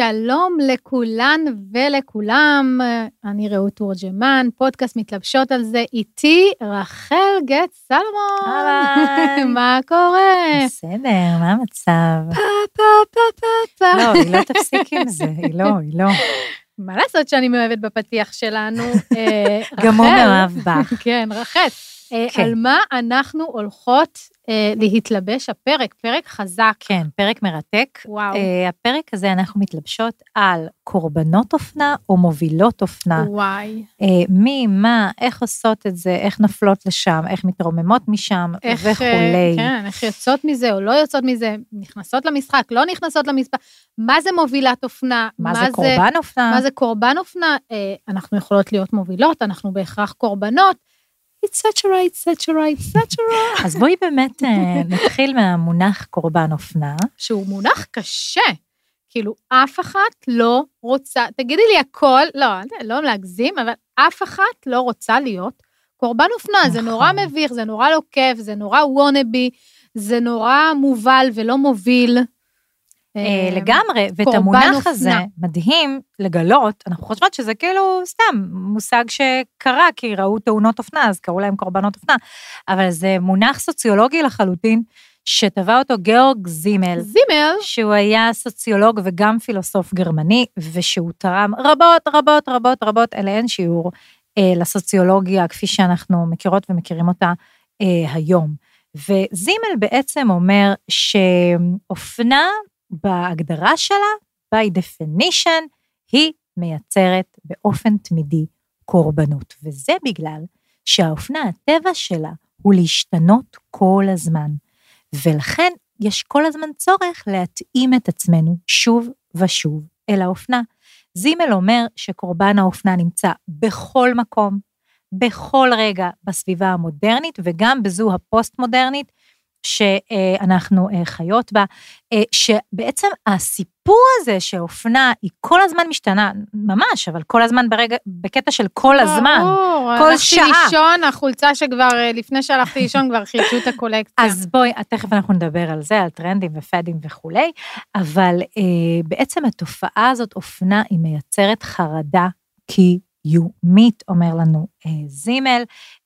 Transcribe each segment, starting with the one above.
שלום לכולן ולכולם, אני רעות תורג'מן, פודקאסט מתלבשות על זה, איתי רחל גט סלמון. אהלן. מה קורה? בסדר, מה המצב? פה פה פה פה פה. לא, היא לא תפסיק עם זה, היא לא, היא לא. מה לעשות שאני מאוהבת בפתיח שלנו? אה, גם הוא. מאוהב בך. כן, רחל. אה, כן. על מה אנחנו הולכות אה, להתלבש הפרק? פרק חזק. כן, פרק מרתק. וואו. אה, הפרק הזה אנחנו מתלבשות על קורבנות אופנה או מובילות אופנה. וואי. אה, מי, מה, איך עושות את זה, איך נופלות לשם, איך מתרוממות משם איך, אה, וכולי. כן, איך יוצאות מזה או לא יוצאות מזה, נכנסות למשחק, לא נכנסות למשחק, מה זה מובילת אופנה, מה זה קורבן אופנה? מה זה קורבן אופנה, אה, אנחנו יכולות להיות מובילות, אנחנו בהכרח קורבנות, אצטרה, אצטרה, אצטרה, אז בואי באמת אה, נתחיל מהמונח קורבן אופנה. שהוא מונח קשה. כאילו, אף אחת לא רוצה, תגידי לי הכל, לא, לא להגזים, אבל אף אחת לא רוצה להיות קורבן אופנה, זה נכון. נורא מביך, זה נורא לא כיף, זה נורא וונאבי, זה נורא מובל ולא מוביל. אה, לגמרי, ואת המונח. הזה מדהים לגלות, אנחנו חושבות שזה כאילו סתם מושג שקרה, כי ראו תאונות אופנה, אז קראו להם קורבנות אופנה, אבל זה מונח סוציולוגי לחלוטין, שטבע אותו גיאורג זימל, זימל, שהוא היה סוציולוג וגם פילוסוף גרמני, ושהוא תרם רבות, רבות, רבות, רבות, אליהן שיעור אה, לסוציולוגיה, כפי שאנחנו מכירות ומכירים אותה אה, היום. וזימל בעצם אומר שאופנה בהגדרה שלה, by definition, היא מייצרת באופן תמידי קורבנות. וזה בגלל שהאופנה, הטבע שלה הוא להשתנות כל הזמן. ולכן יש כל הזמן צורך להתאים את עצמנו שוב ושוב אל האופנה. זימל אומר שקורבן האופנה נמצא בכל מקום, בכל רגע בסביבה המודרנית וגם בזו הפוסט-מודרנית שאנחנו אה, חיות בה, אה, שבעצם הסיפור הזה שאופנה היא כל הזמן משתנה, ממש, אבל כל הזמן ברגע, בקטע של כל הזמן. ברור, כל הלכתי שעה. לישון, החולצה שכבר, אה, לפני שהלכתי לישון כבר חידשו את הקולקציה. אז בואי, תכף אנחנו נדבר על זה, על טרנדים ופאדים וכולי, אבל אה, בעצם התופעה הזאת, אופנה, היא מייצרת חרדה קיומית, אומר לנו אה, זימל.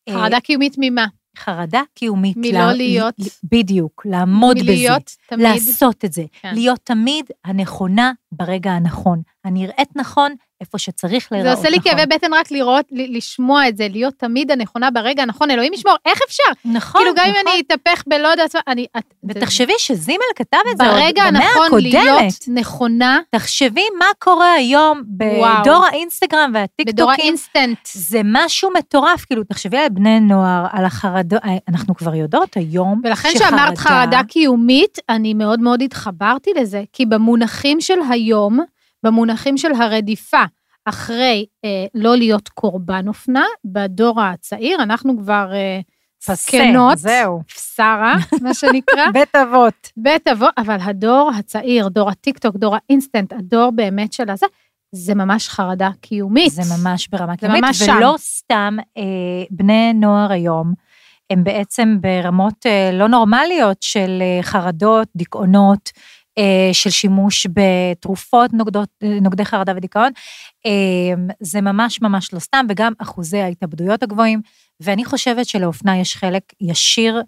אה, חרדה קיומית ממה? חרדה קיומית. מלא לה- להיות. בדיוק, לעמוד בזה. מלהיות תמיד. לעשות את זה, כן. להיות תמיד הנכונה ברגע הנכון, הנראית נכון, איפה שצריך להיראות זה נכון. עושה לי כאבי בטן רק לראות, לשמוע את זה, להיות תמיד הנכונה ברגע הנכון, אלוהים ישמור, איך אפשר? נכון, כאילו, גם אם נכון. אני אתהפך בלא יודעת מה, אני... ותחשבי שזימל כתב את זה ברגע הנכון הקודמת. להיות נכונה, תחשבי מה קורה היום וואו. בדור האינסטגרם והטיקטוקים. בדור האינסטנט. זה משהו מטורף, כאילו, תחשבי על בני נוער, על החרדות, אנחנו כבר יודעות היום ולכן שחרדה- שאמרת חרדה קיומית, אני מאוד מאוד התחברתי לזה, כי במונחים של היום, במונחים של הרדיפה אחרי אה, לא להיות קורבן אופנה, בדור הצעיר, אנחנו כבר אה, זקנות, זהו. שרה, מה שנקרא, בית אבות. בית אבות, אבל הדור הצעיר, דור הטיקטוק, דור האינסטנט, הדור באמת של הזה, זה ממש חרדה קיומית. זה ממש ברמה זה קיומית, ממש שם. ולא סתם אה, בני נוער היום, הם בעצם ברמות אה, לא נורמליות של אה, חרדות, דיכאונות, של שימוש בתרופות נוגדות, אה, נוגדי חרדה ודיכאון. אה, זה ממש ממש לא סתם, וגם אחוזי ההתאבדויות הגבוהים, ואני חושבת שלאופנה יש חלק ישיר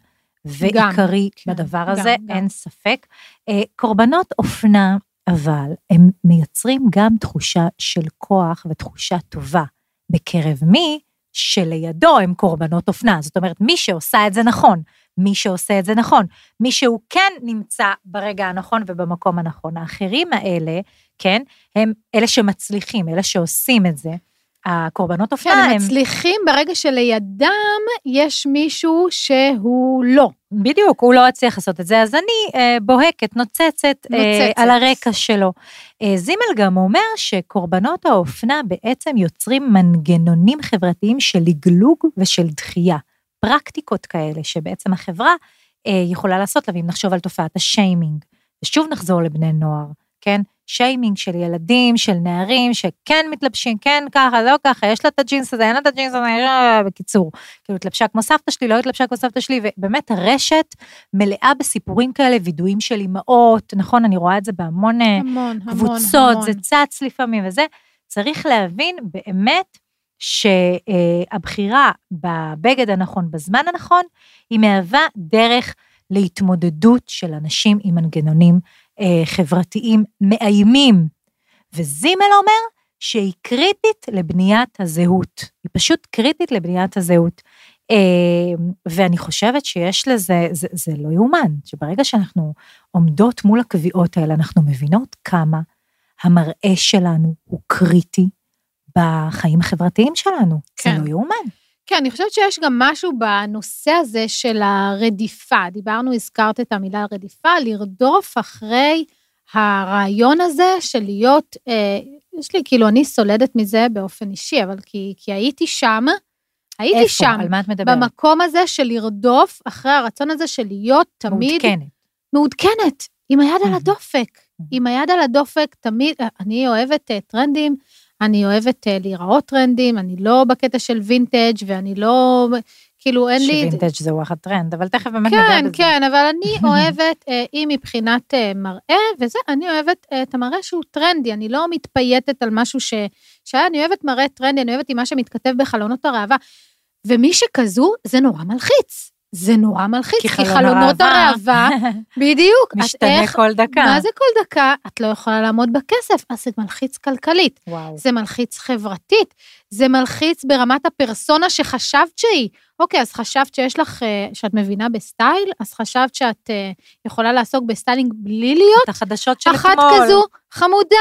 ועיקרי כן, בדבר גם, הזה, גם. אין ספק. אה, קורבנות אופנה, אבל הם מייצרים גם תחושה של כוח ותחושה טובה. בקרב מי שלידו הם קורבנות אופנה. זאת אומרת, מי שעושה את זה נכון, מי שעושה את זה נכון, מי שהוא כן נמצא ברגע הנכון ובמקום הנכון. האחרים האלה, כן, הם אלה שמצליחים, אלה שעושים את זה. הקורבנות אופנה כן, הם הם... מצליחים ברגע שלידם יש מישהו שהוא לא. בדיוק, הוא לא הצליח לעשות את זה, אז אני אה, בוהקת, נוצצת, אה, נוצצת. על הרקע שלו. אה, זימל גם אומר שקורבנות האופנה בעצם יוצרים מנגנונים חברתיים של לגלוג ושל דחייה. פרקטיקות כאלה שבעצם החברה אה, יכולה לעשות לה, ואם נחשוב על תופעת השיימינג, ושוב נחזור לבני נוער, כן? שיימינג של ילדים, של נערים, שכן מתלבשים, כן ככה, לא ככה, יש לה את הג'ינס הזה, אין לה את הג'ינס הזה, אה, בקיצור, כאילו התלבשה כמו סבתא שלי, לא התלבשה כמו סבתא שלי, ובאמת הרשת מלאה בסיפורים כאלה, וידויים של אימהות, נכון, אני רואה את זה בהמון אה, המון, קבוצות, המון. זה צץ לפעמים וזה, צריך להבין באמת שהבחירה בבגד הנכון בזמן הנכון, היא מהווה דרך להתמודדות של אנשים עם מנגנונים אה, חברתיים מאיימים. וזימל אומר שהיא קריטית לבניית הזהות, היא פשוט קריטית לבניית הזהות. אה, ואני חושבת שיש לזה, זה, זה לא יאומן, שברגע שאנחנו עומדות מול הקביעות האלה, אנחנו מבינות כמה המראה שלנו הוא קריטי בחיים החברתיים שלנו. כן. זה לא יאומן. כן, אני חושבת שיש גם משהו בנושא הזה של הרדיפה. דיברנו, הזכרת את המילה רדיפה, לרדוף אחרי הרעיון הזה של להיות, אה, יש לי, כאילו, אני סולדת מזה באופן אישי, אבל כי, כי הייתי שם, הייתי איפה? שם, על מה את מדברת? במקום הזה של לרדוף אחרי הרצון הזה של להיות תמיד מעודכנת. מעודכנת, עם היד על. הדופק. עם היד על הדופק, תמיד, אני אוהבת אה, טרנדים, אני אוהבת אה, להיראות טרנדית, אני לא בקטע של וינטג' ואני לא, כאילו אין לי... שווינטג' זה וואחד טרנד, אבל תכף באמת כן, נדבר בזה. כן, אבל אני אוהבת, אה, אם מבחינת אה, מראה, וזה, אני אוהבת אה, את המראה שהוא טרנדי, אני לא מתפייטת על משהו ש... שהיה, אני אוהבת מראה טרנדי, אני אוהבת עם מה שמתכתב בחלונות הראווה. ומי שכזו, זה נורא מלחיץ. זה נורא מלחיץ, כי כי חלונות הראווה בדיוק. משתנה איך- כל דקה. מה זה כל דקה? את לא יכולה לעמוד בכסף, אז זה מלחיץ כלכלית, וואו. זה מלחיץ חברתית, זה מלחיץ ברמת הפרסונה שחשבת שהיא. אוקיי, אז חשבת שיש לך, אה, שאת מבינה בסטייל, אז חשבת שאת אה, יכולה לעסוק בסטיילינג בלי להיות את החדשות של אחת אתמול. כזו, חמודה,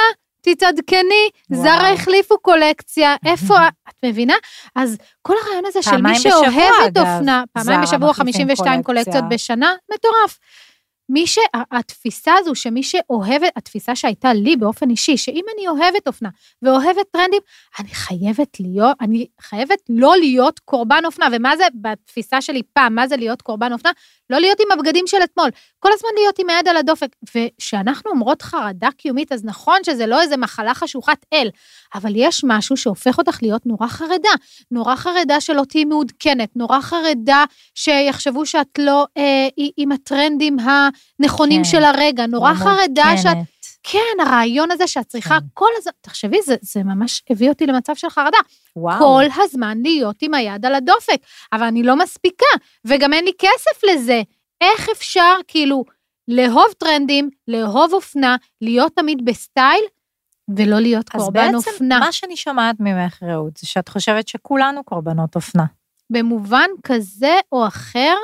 תתעדכני. זארה החליפו קולקציה, איפה, את מבינה? אז כל הרעיון הזה של מי שאוהבת אופנה, פעמיים בשבוע, מחליפים 52 קולקציה. קולקציות בשנה, מטורף. מי ש... התפיסה הזו שמי שאוהבת, התפיסה שהייתה לי באופן אישי, שאם אני אוהבת אופנה ואוהבת טרנדים, אני חייבת להיות, אני חייבת לא להיות קורבן אופנה. ומה זה בתפיסה שלי פעם, מה זה להיות קורבן אופנה? לא להיות עם הבגדים של אתמול, כל הזמן להיות עם היד על הדופק. וכשאנחנו אומרות חרדה קיומית, אז נכון שזה לא איזה מחלה חשוכת אל, אבל יש משהו שהופך אותך להיות נורא חרדה. נורא חרדה שלא תהיי מעודכנת, נורא חרדה שיחשבו שאת לא אה, עם הטרנדים הנכונים כן. של הרגע, נורא חרדה שאת... מעודכנת. כן, הרעיון הזה שאת צריכה כן. כל הזמן, תחשבי, זה, זה ממש הביא אותי למצב של חרדה. וואו. כל הזמן להיות עם היד על הדופק, אבל אני לא מספיקה, וגם אין לי כסף לזה. איך אפשר כאילו לאהוב טרנדים, לאהוב אופנה, להיות תמיד בסטייל, ולא להיות אז קורבן בעצם אופנה? מה שאני שומעת ממך, רעות, זה שאת חושבת שכולנו קורבנות אופנה. במובן כזה או אחר,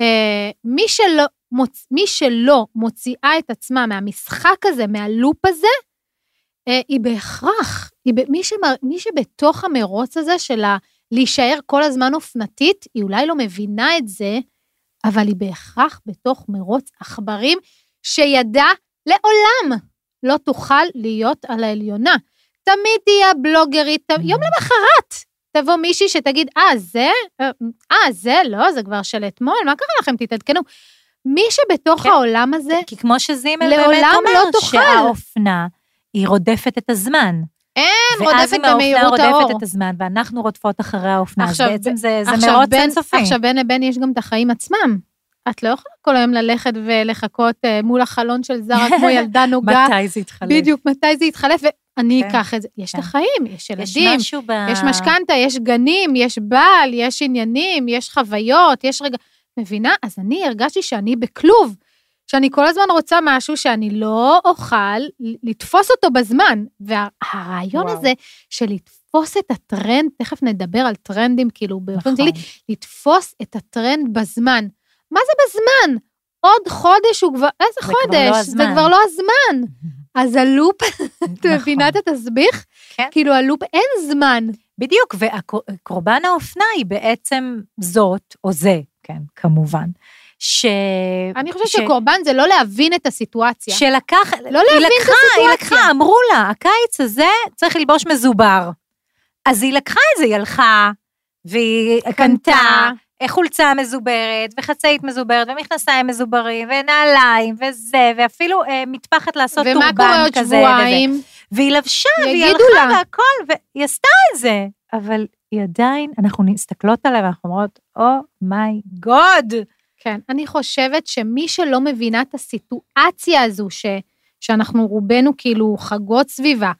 אה, מי, שלא, מוצ... מי שלא מוציאה את עצמה מהמשחק הזה, מהלופ הזה, אה, היא בהכרח, היא ב... מי, שמר... מי שבתוך המרוץ הזה של ה... להישאר כל הזמן אופנתית, היא אולי לא מבינה את זה, אבל היא בהכרח בתוך מרוץ עכברים, שידע לעולם לא תוכל להיות על העליונה. תמיד תהיה בלוגרית, ת... יום למחרת תבוא מישהי שתגיד, אה, זה? אה, זה? לא, זה כבר של אתמול, מה קרה לכם? תתעדכנו. מי שבתוך כן. העולם הזה, כי כמו שזימל באמת אומר, לא תוכל. שהאופנה היא רודפת את הזמן. אין ואז רודפת אם האופנה במהירות האור. רודפת את הזמן, ואנחנו רודפות אחרי האופנה, אז עכשיו, בעצם זה זה מרוץ אינסופי. עכשיו, בין לבין יש גם את החיים עצמם. את לא יכולה כל היום ללכת ולחכות אה, מול החלון של זרה כמו ילדה נוגה. מתי זה יתחלף? בדיוק, מתי זה יתחלף, ואני כן, אקח את זה. יש את כן. החיים, יש ילדים. יש משכנתה, יש גנים, יש בעל, יש עניינים, יש חוויות, יש רגע... מבינה? אז אני הרגשתי שאני בכלוב, שאני כל הזמן רוצה משהו שאני לא אוכל לתפוס אותו בזמן. והרעיון וואו. הזה של לתפוס את הטרנד, תכף נדבר על טרנדים, כאילו, באופן נכון. כללי, לתפוס את הטרנד בזמן. מה זה בזמן? עוד חודש הוא כבר, איזה זה כבר לא חודש? זה. כבר לא הזמן. אז הלופ, את נכון. מבינה את התסביך? כן. כאילו, הלופ, אין זמן. בדיוק, וקורבן האופנה היא בעצם זאת, או זה, כן, כמובן, ש... אני חושבת ש- שקורבן זה לא להבין את הסיטואציה. שלקח, לא היא להבין את לקחה, היא הסיטואציה. לקחה, אמרו לה, הקיץ הזה צריך ללבוש מזובר. אז היא לקחה את זה, היא הלכה, והיא קנתה. קנתה חולצה מזוברת, וחצאית מזוברת, ומכנסיים מזוברים, ונעליים, וזה, ואפילו אה, מטפחת לעשות ומה טורבן קורה עוד כזה. וזה. שבועיים? והיא לבשה, והיא הלכה לה. והכל, והיא עשתה את זה. אבל היא עדיין, אנחנו מסתכלות עליה ואנחנו אומרות, oh my God. כן, אני חושבת שמי שלא מבינה את הסיטואציה הזו, ש, שאנחנו רובנו כאילו חגות סביבה,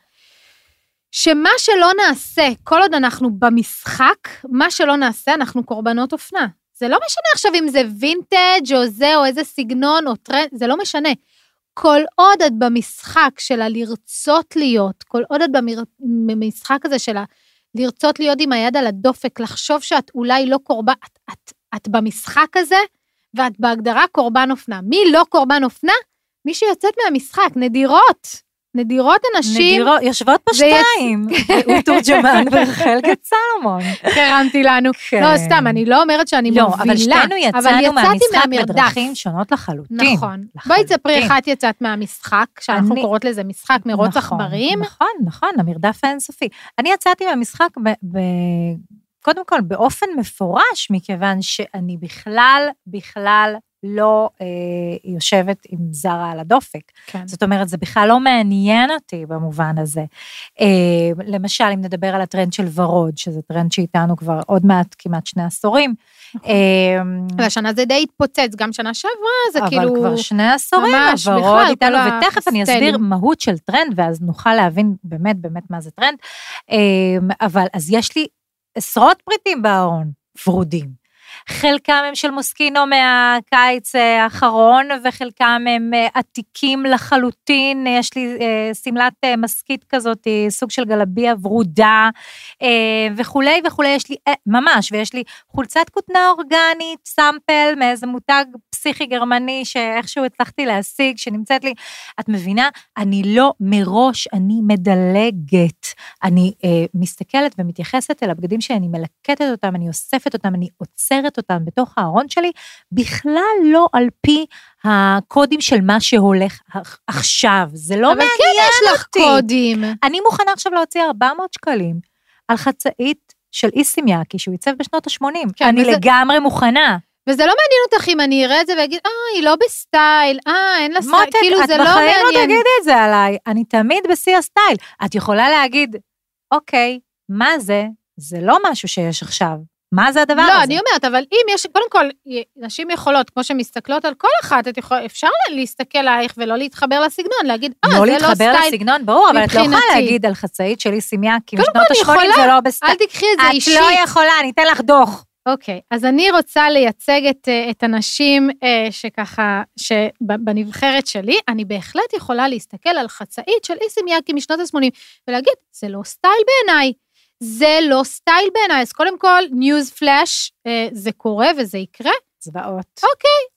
שמה שלא נעשה, כל עוד אנחנו במשחק, מה שלא נעשה, אנחנו קורבנות אופנה. זה לא משנה עכשיו אם זה וינטג' או זה, או איזה סגנון, או טרנד, זה לא משנה. כל עוד את במשחק של הלרצות להיות, כל עוד את במשחק הזה של ה... לרצות להיות עם היד על הדופק, לחשוב שאת אולי לא קורבן, את, את, את במשחק הזה, ואת בהגדרה קורבן אופנה. מי לא קורבן אופנה? מי שיוצאת מהמשחק, נדירות. נדירות הנשים, נדירות, יושבות פה שתיים, אור תורג'מן ורחל גת סלומון. הרמתי לנו. כן. לא, סתם, אני לא אומרת שאני לא, מובילה, אבל שתינו יצאנו מהמשחק. בדרכים שונות לחלוטין. נכון. בואי תספרי איך את יצאת מהמשחק, שאנחנו אני- קוראות לזה משחק מרוץ נכון, עכברים. נכון, נכון, המרדף האינסופי. אני יצאתי מהמשחק ב, ב, קודם כל באופן מפורש, מכיוון שאני בכלל, בכלל לא אה, יושבת עם זארה על הדופק. כן. זאת אומרת, זה בכלל לא מעניין אותי במובן הזה. אה, למשל, אם נדבר על הטרנד של ורוד, שזה טרנד שאיתנו כבר עוד מעט כמעט שני עשורים. נכון. אה, והשנה זה די התפוצץ, גם שנה שעברה זה אבל כאילו... כבר שני עשורים, הוורוד איתנו, ותכף אני. אסביר מהות של טרנד, ואז נוכל להבין באמת באמת מה זה טרנד. אמ, אבל אז יש לי עשרות פריטים בארון, ורודים. חלקם הם של מוסקינו מהקיץ אה, האחרון, וחלקם הם אה, עתיקים לחלוטין. יש לי אה, שמלת מסכית כזאת, סוג של גלביה ורודה, וכולי וכולי. יש לי, ממש, ויש לי חולצת כותנה אורגנית, סאמפל מאיזה מותג פסיכי גרמני שאיכשהו הצלחתי להשיג, שנמצאת לי. את מבינה? אני לא, מראש אני מדלגת. אני אה, מסתכלת ומתייחסת אל הבגדים שאני מלקטת אותם, אני אוספת אותם, אני עוצרת אותם בתוך הארון שלי, בכלל לא על פי הקודים של מה שהולך עכשיו. זה לא אבל מעניין כן יש לך אותי. קודים. אני מוכנה עכשיו להוציא 400 שקלים על חצאית של איסימיאקי, שהוא עיצב בשנות ה-80. כן, אני וזה- לגמרי מוכנה. וזה לא מעניין אותך אם אני אראה את זה ואגיד, אה, היא לא בסטייל, אה, אין לה סטייל, מותק, כאילו את זה לא בחיים לא מעניין. תגידי את זה עליי, אני תמיד בשיא הסטייל. את יכולה להגיד, אוקיי, מה זה? זה לא משהו שיש עכשיו. מה זה הדבר הזה? לא, אני אומרת, אבל אם יש, קודם כל, נשים יכולות, כמו שמסתכלות על כל אחת, את יכול, אפשר להסתכל עלייך ולא להתחבר לסגנון, להגיד, אה, לא זה לא להתחבר סטייל. לסגנון, ברור, אבל את לא יכולה. להגיד על חצאית של איסי מיאקי קודם משנות כל, אני ה-80 יכולה. זה לא בסטייל. אל תקחי את זה אישית. את לא יכולה, אני אתן לך דוח. אוקיי, אז אני רוצה לייצג את, אה, את הנשים אה, שככה, שבנבחרת שלי, אני בהחלט יכולה להסתכל על חצאית של איסי מיאקי משנות ה-80 ולהגיד, זה לא סטייל בעיניי. זה לא סטייל בעיניי, אז קודם כל, newsflash, אה, זה קורה וזה יקרה, זוועות.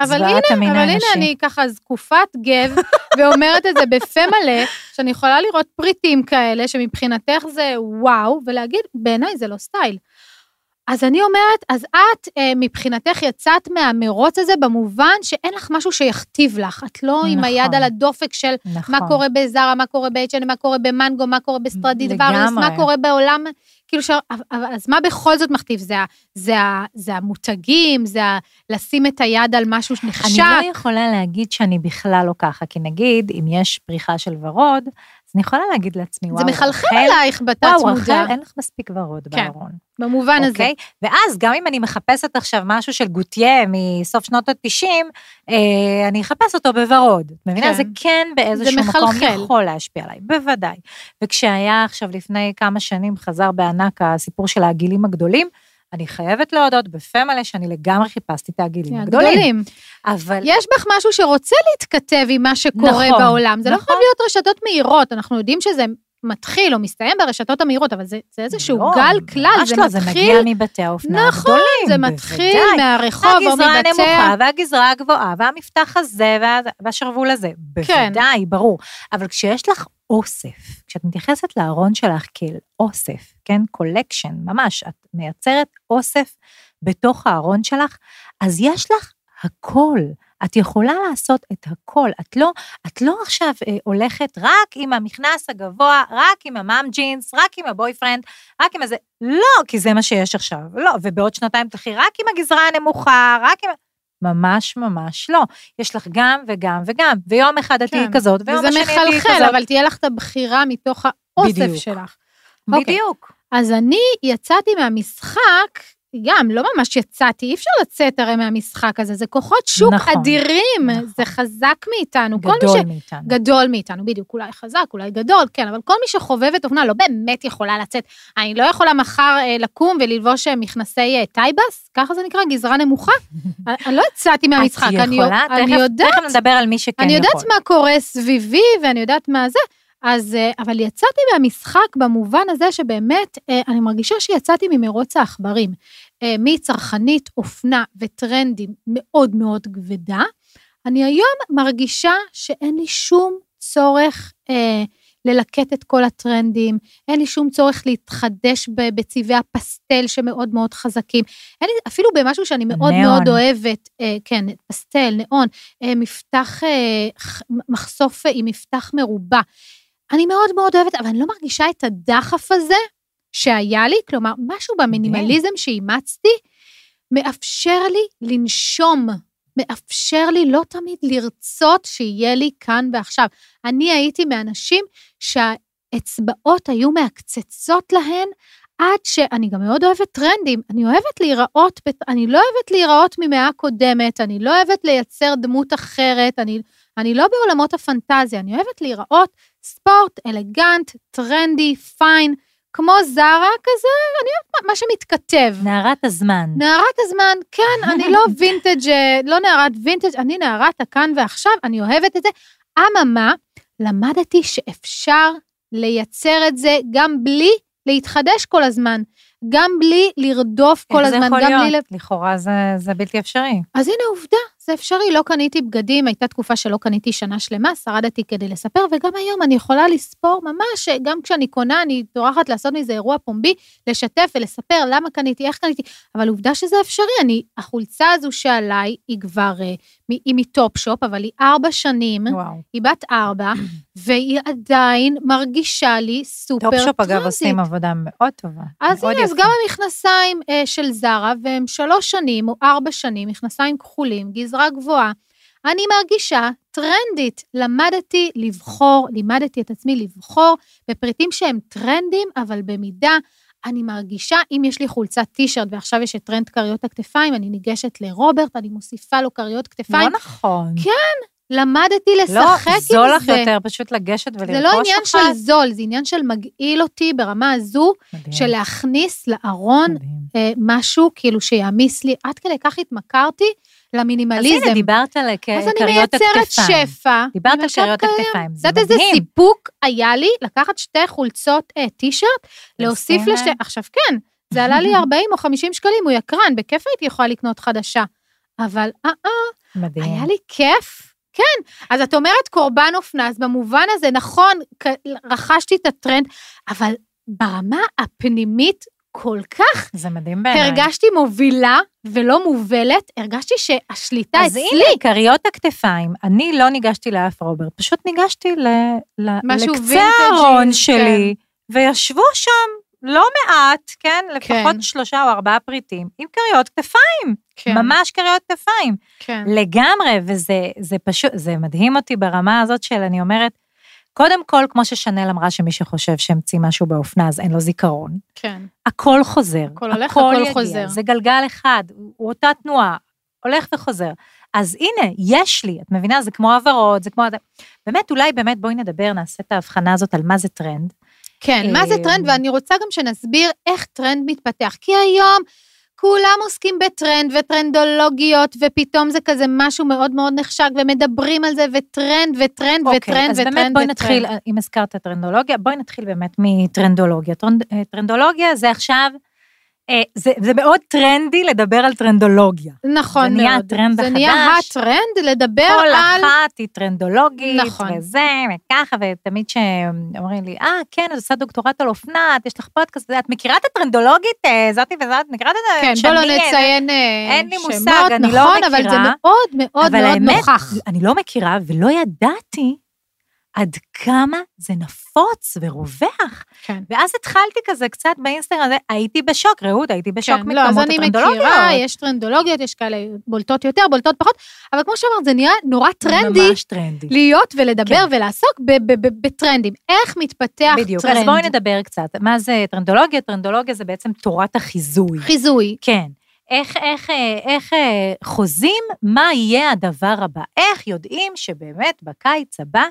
אבל זוועת הנה, אבל הנה. אני ככה זקופת גב, ואומרת את זה בפה מלא, שאני יכולה לראות פריטים כאלה, שמבחינתך זה וואו, ולהגיד, בעיניי זה לא סטייל. אז אני אומרת, אז את אה, מבחינתך יצאת מהמרוץ הזה במובן שאין לך משהו שיכתיב לך. את לא עם נכון. היד על הדופק של נכון. מה קורה בזארה, מה קורה ב-H&M, מה קורה במנגו, מה קורה בסטרדי לגמרי. ווריוס, מה קורה בעולם, כאילו, ש... אז מה בכל זאת מכתיב? זה. זה, ה... זה המותגים, זה. לשים את היד על משהו שנחשק. אני לא יכולה להגיד שאני בכלל לא ככה, כי נגיד, אם יש פריחה של ורוד, אני יכולה להגיד לעצמי, וואו, זה מחלחל רחל, עלייך בתת וואו, מודע, רחל, אין לך מספיק ורוד כן. בארון. במובן הזה. אוקיי? ואז גם אם אני מחפשת עכשיו משהו של גוטייה מסוף שנות ה-90, אה, אני אחפש אותו בוורוד. את מבינה? כן. זה כן באיזשהו מקום מחלחל. יכול להשפיע עליי, בוודאי. וכשהיה עכשיו לפני כמה שנים, חזר בענק הסיפור של העגילים הגדולים, אני חייבת להודות בפה מלא שאני לגמרי חיפשתי את העגילים הגדולים. הגדולים. אבל יש בך משהו שרוצה להתכתב עם מה שקורה נכון, בעולם. זה לא נכון. חייב להיות רשתות מהירות, אנחנו יודעים שזה מתחיל או מסתיים ברשתות המהירות, אבל זה, זה איזשהו לא, גל כלל, ממש זה לא, זה מתחיל... מגיע מבתי האופנה נכון, הגדולים, זה מתחיל בוודאי. מהרחוב או הגזרה מבצע. הנמוכה והגזרה הגבוהה והמפתח הזה וה- והשרוול הזה, כן. בוודאי, ברור. אבל כשיש לך אוסף, כשאת מתייחסת לארון שלך כאל אוסף, כן, collection, ממש, את מייצרת אוסף בתוך הארון שלך, אז יש לך הכל. את יכולה לעשות את הכל. את לא, את לא עכשיו אה, הולכת רק עם המכנס הגבוה, רק עם המאם ג'ינס, רק עם הבויפרנד, רק עם הזה. לא, כי זה מה שיש עכשיו. לא, ובעוד שנתיים תלכי רק עם הגזרה הנמוכה, רק עם... ממש ממש לא. יש לך גם וגם וגם, ויום אחד את תהיי כן. כזאת, ויום וזה השני את תהיי מחלחל, כזאת. אבל תהיה לך את הבחירה מתוך האוסף בדיוק. שלך. אוקיי. בדיוק. אז אני יצאתי מהמשחק, גם, לא ממש יצאתי, אי אפשר לצאת הרי מהמשחק הזה, זה כוחות שוק נכון, אדירים, נכון. זה חזק מאיתנו. כל מי גדול ש... מאיתנו. גדול מאיתנו, בדיוק, אולי חזק, אולי גדול, כן, אבל כל מי שחובבת אופנה לא באמת יכולה לצאת. אני לא יכולה מחר אה, לקום וללבוש אה, מכנסי אה, טייבס, ככה זה נקרא, גזרה נמוכה. אני, אני לא יצאתי מהמשחק, את אני, יכולה? אני תכף- יודעת, תכף נדבר על מי שכן אני יכול. יודעת מה קורה סביבי, ואני יודעת מה זה. אז, אה, אבל יצאתי מהמשחק במובן הזה שבאמת, אה, אני מרגישה שיצאתי ממרוץ העכברים. אה, מצרכנית, אופנה וטרנדים מאוד מאוד כבדה. אני היום מרגישה שאין לי שום צורך אה, ללקט את כל הטרנדים, אין לי שום צורך להתחדש בצבעי הפסטל שמאוד מאוד חזקים. אין לי, אפילו במשהו שאני מאוד ניאון. מאוד אוהבת, אה, כן, פסטל, ניאון, אה, מפתח, אה, מחשוף עם מפתח מרובע. אני מאוד מאוד אוהבת, אבל אני לא מרגישה את הדחף הזה שהיה לי, כלומר, משהו במינימליזם שאימצתי, מאפשר לי לנשום, מאפשר לי לא תמיד לרצות שיהיה לי כאן ועכשיו. אני הייתי מאנשים שהאצבעות היו מעקצצות להן עד שאני גם מאוד אוהבת טרנדים, אני אוהבת להיראות, אני לא אוהבת להיראות ממאה קודמת, אני לא אוהבת לייצר דמות אחרת, אני, אני לא בעולמות הפנטזיה, אני אוהבת להיראות ספורט, אלגנט, טרנדי, פיין, כמו זרה כזה, אני אוהבת מה- שמתכתב. נערת הזמן. נערת הזמן, כן, אני לא וינטג', אה, לא נערת וינטג', אני נערת הכאן ועכשיו, אני אוהבת את זה. אממה, למדתי שאפשר לייצר את זה גם בלי להתחדש כל הזמן, גם בלי לרדוף כל איך זה הזמן, יכול גם בלי... להיות? ל- לכאורה זה- זה בלתי אפשרי. אז הנה עובדה, זה אפשרי, לא קניתי בגדים, הייתה תקופה שלא קניתי שנה שלמה, שרדתי כדי לספר, וגם היום אני יכולה לספור ממש, גם כשאני קונה, אני טורחת לעשות מזה אירוע פומבי, לשתף ולספר למה קניתי, איך קניתי, אבל עובדה שזה אפשרי, אני, החולצה הזו שעליי היא כבר, מ- היא מטופ שופ, אבל היא ארבע שנים, וואו. היא בת ארבע, והיא עדיין מרגישה לי סופר טרנדית. טופשופ אגב עושים עבודה מאוד טובה. אז הנה, אז. גם המכנסיים אה, של זארה, והם שלוש שנים או ארבע שנים, מכנסיים כחולים, גזרה גבוהה. אני מרגישה טרנדית. למדתי לבחור, לימדתי את עצמי לבחור בפריטים שהם טרנדים, אבל במידה אני מרגישה, אם יש לי חולצת טי שירט ועכשיו יש את טרנד כריות הכתפיים, אני ניגשת לרוברט, אני מוסיפה לו כריות לא כתפיים. נכון. למדתי לשחק לא, עם זה. זול לך יותר פשוט לגשת ולרכוש זה לא עניין אחת. של זול, זה עניין של מגעיל אותי ברמה הזו, מדהים, של להכניס לארון מדהים. אה, משהו כאילו שיעמיס לי, עד כדי כך התמכרתי אז למינימליזם. הנה, דיברת על כ- אז אני כריות מייצרת. שפע. דיברת על כריות. הכתפיים, את זה יודעת איזה מדהים. סיפוק היה לי לקחת שתי חולצות אה, טישרט, להוסיף לשתי... עכשיו כן, זה עלה לי 40 או 50 שקלים, הוא יקרן, בכיף הייתי יכולה לקנות חדשה. אבל אה אה, מדהים. היה לי כיף. כן, אז את אומרת קורבן אופנה, אז במובן הזה, נכון, רכשתי את הטרנד, אבל ברמה הפנימית כל כך זה מדהים בעיניי. הרגשתי מובילה ולא מובלת, הרגשתי שהשליטה אז אצלי. הנה, כריות הכתפיים, אני לא ניגשתי לאף רוברט, פשוט ניגשתי ל, ל, לקצה הארון שלי, וישבו שם לא מעט, כן, לפחות כן. שלושה או ארבעה פריטים, עם כריות כתפיים, כן, ממש כריות כתפיים. כן. לגמרי, וזה זה פשוט, זה מדהים אותי ברמה הזאת של, אני אומרת, קודם כל, כמו ששנל אמרה, שמי שחושב שהמציא משהו באופנה, אז אין לו זיכרון. כן. הכל חוזר. הכל הולך, הכל יגיע. חוזר. זה גלגל אחד, הוא אותה תנועה, הולך וחוזר. אז הנה, יש לי, את מבינה? זה כמו העברות, זה כמו... באמת, אולי באמת בואי נדבר, נעשה את ההבחנה הזאת על מה זה טרנד. כן, מה זה טרנד? אה, ואני רוצה גם שנסביר איך טרנד מתפתח. כי היום כולם עוסקים בטרנד וטרנדולוגיות, ופתאום זה כזה משהו מאוד מאוד נחשק, ומדברים על זה, וטרנד וטרנד אוקיי, וטרנד אז וטרנד באמת בואי. נתחיל, אם הזכרת טרנדולוגיה, בואי נתחיל באמת מטרנדולוגיה. טרנד, אה, טרנדולוגיה זה עכשיו זה, זה מאוד טרנדי לדבר על טרנדולוגיה. נכון מאוד. זה נהיה הטרנד זה החדש. נהיה הטרנד לדבר כל על... אחת היא טרנדולוגית, נכון. וזה, וככה, ותמיד שאומרים לי, אה, כן, את עושה דוקטורט על אופנת, יש לך פודקאסט, את מכירה את הטרנדולוגית, אה, זאתי וזאת, את מכירה את זה? כן, בוא לא נציין אה, אין לי שמות, מושג, אני לא נכון, אבל זה מכירה. מאוד מאוד אבל מאוד האמת, נוכח. אני לא מכירה ולא ידעתי עד כמה זה נפוץ ורווח. כן. ואז התחלתי כזה קצת באינסטגרם הזה, הייתי בשוק, רעות, הייתי בשוק כן, לא, אז מכמות אני הטרנדולוגיות. מכירה, יש טרנדולוגיות, יש כאלה בולטות יותר, בולטות פחות, אבל כמו שאמרת, זה נהיה נורא טרנדי ממש טרנדי. להיות ולדבר כן. ולעסוק בטרנדים. איך מתפתח בדיוק, טרנד? אז בואי נדבר קצת. מה זה טרנדולוגיה? טרנדולוגיה זה בעצם תורת החיזוי. חיזוי. כן. איך, איך, אה, איך אה, חוזים מה יהיה הדבר הבא? איך יודעים שבאמת בקיץ הבא,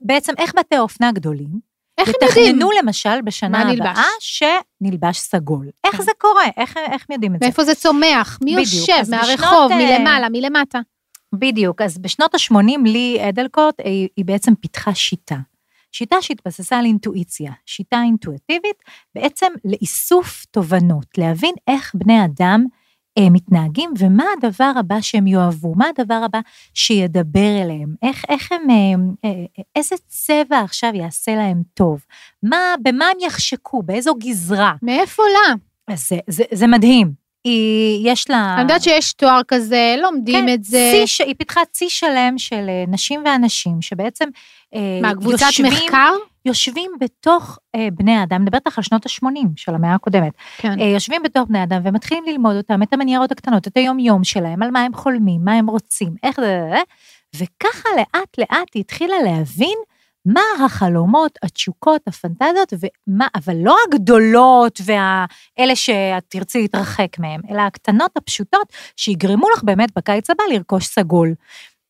בעצם איך בתי אופנה גדולים, איך הם יודעים? יתכננו למשל בשנה מה נלבש? הבאה שנלבש סגול. איך כן. זה קורה? איך, איך הם יודעים את זה? מאיפה זה צומח? מי בדיוק, יושב? מהרחוב, בשנות, אה, מלמעלה, מלמטה. בדיוק, אז בשנות ה-80 לי אדלקוט, היא, היא בעצם פיתחה שיטה. שיטה שהתבססה על אינטואיציה, שיטה אינטואיטיבית, בעצם לאיסוף תובנות, להבין איך בני אדם מתנהגים ומה הדבר הבא שהם יאהבו, מה הדבר הבא שידבר אליהם, איך, איך הם, אה, אה, איזה צבע עכשיו יעשה להם טוב, מה, במה הם יחשקו, באיזו גזרה. מאיפה לה? אז זה, זה, זה מדהים. היא, יש לה... אני יודעת שיש תואר כזה, לומדים כן, את זה. צי, ש- היא פיתחה צי שלם של אה, נשים ואנשים, שבעצם אה, מה, קבוצת יושבים, מחקר? יושבים בתוך אה, בני אני מדברת איתך על שנות ה-80 של המאה הקודמת, כן. אה, יושבים בתוך בני אדם ומתחילים ללמוד אותם, את המניירות הקטנות, את היום-יום שלהם, על מה הם חולמים, מה הם רוצים, איך זה, וככה לאט לאט היא התחילה להבין מה החלומות, התשוקות, הפנטזיות, ומה, אבל לא הגדולות והאלה שאת תרצי להתרחק מהן, אלא הקטנות הפשוטות שיגרמו לך באמת בקיץ הבא לרכוש סגול.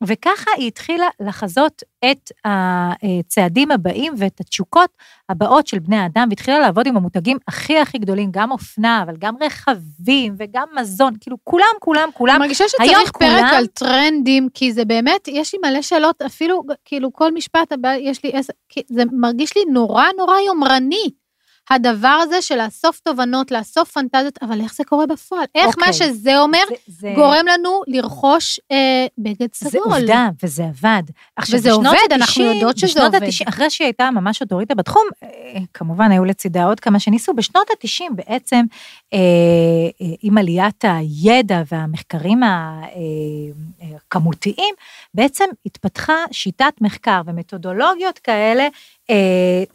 וככה היא התחילה לחזות את הצעדים הבאים ואת התשוקות הבאות של בני האדם, והתחילה לעבוד עם המותגים הכי הכי גדולים, גם אופנה, אבל גם רכבים וגם מזון, כאילו כולם, כולם, כולם. אני מרגישה שצריך פרק כולם- על טרנדים, כי זה באמת, יש לי מלא שאלות, אפילו, כאילו, כל משפט הבא, יש לי עשר, זה מרגיש לי נורא נורא יומרני. הדבר הזה של לאסוף תובנות, לאסוף פנטזיות, אבל איך זה קורה בפועל? איך מה אוקיי. שזה אומר זה, זה, גורם לנו לרכוש אה, בגד סגול? זה עובדה, וזה עבד. עכשיו, וזה עובד, אנחנו ה-תשעים- יודעות שזה עובד. ה-תשעים, אחרי שהיא הייתה ממש אוטוריטה בתחום, אה, כמובן היו לצידה עוד כמה שניסו, בשנות ה-90 בעצם, אה, אה, עם עליית הידע והמחקרים אה, אה, הכמותיים, בעצם התפתחה שיטת מחקר ומתודולוגיות כאלה,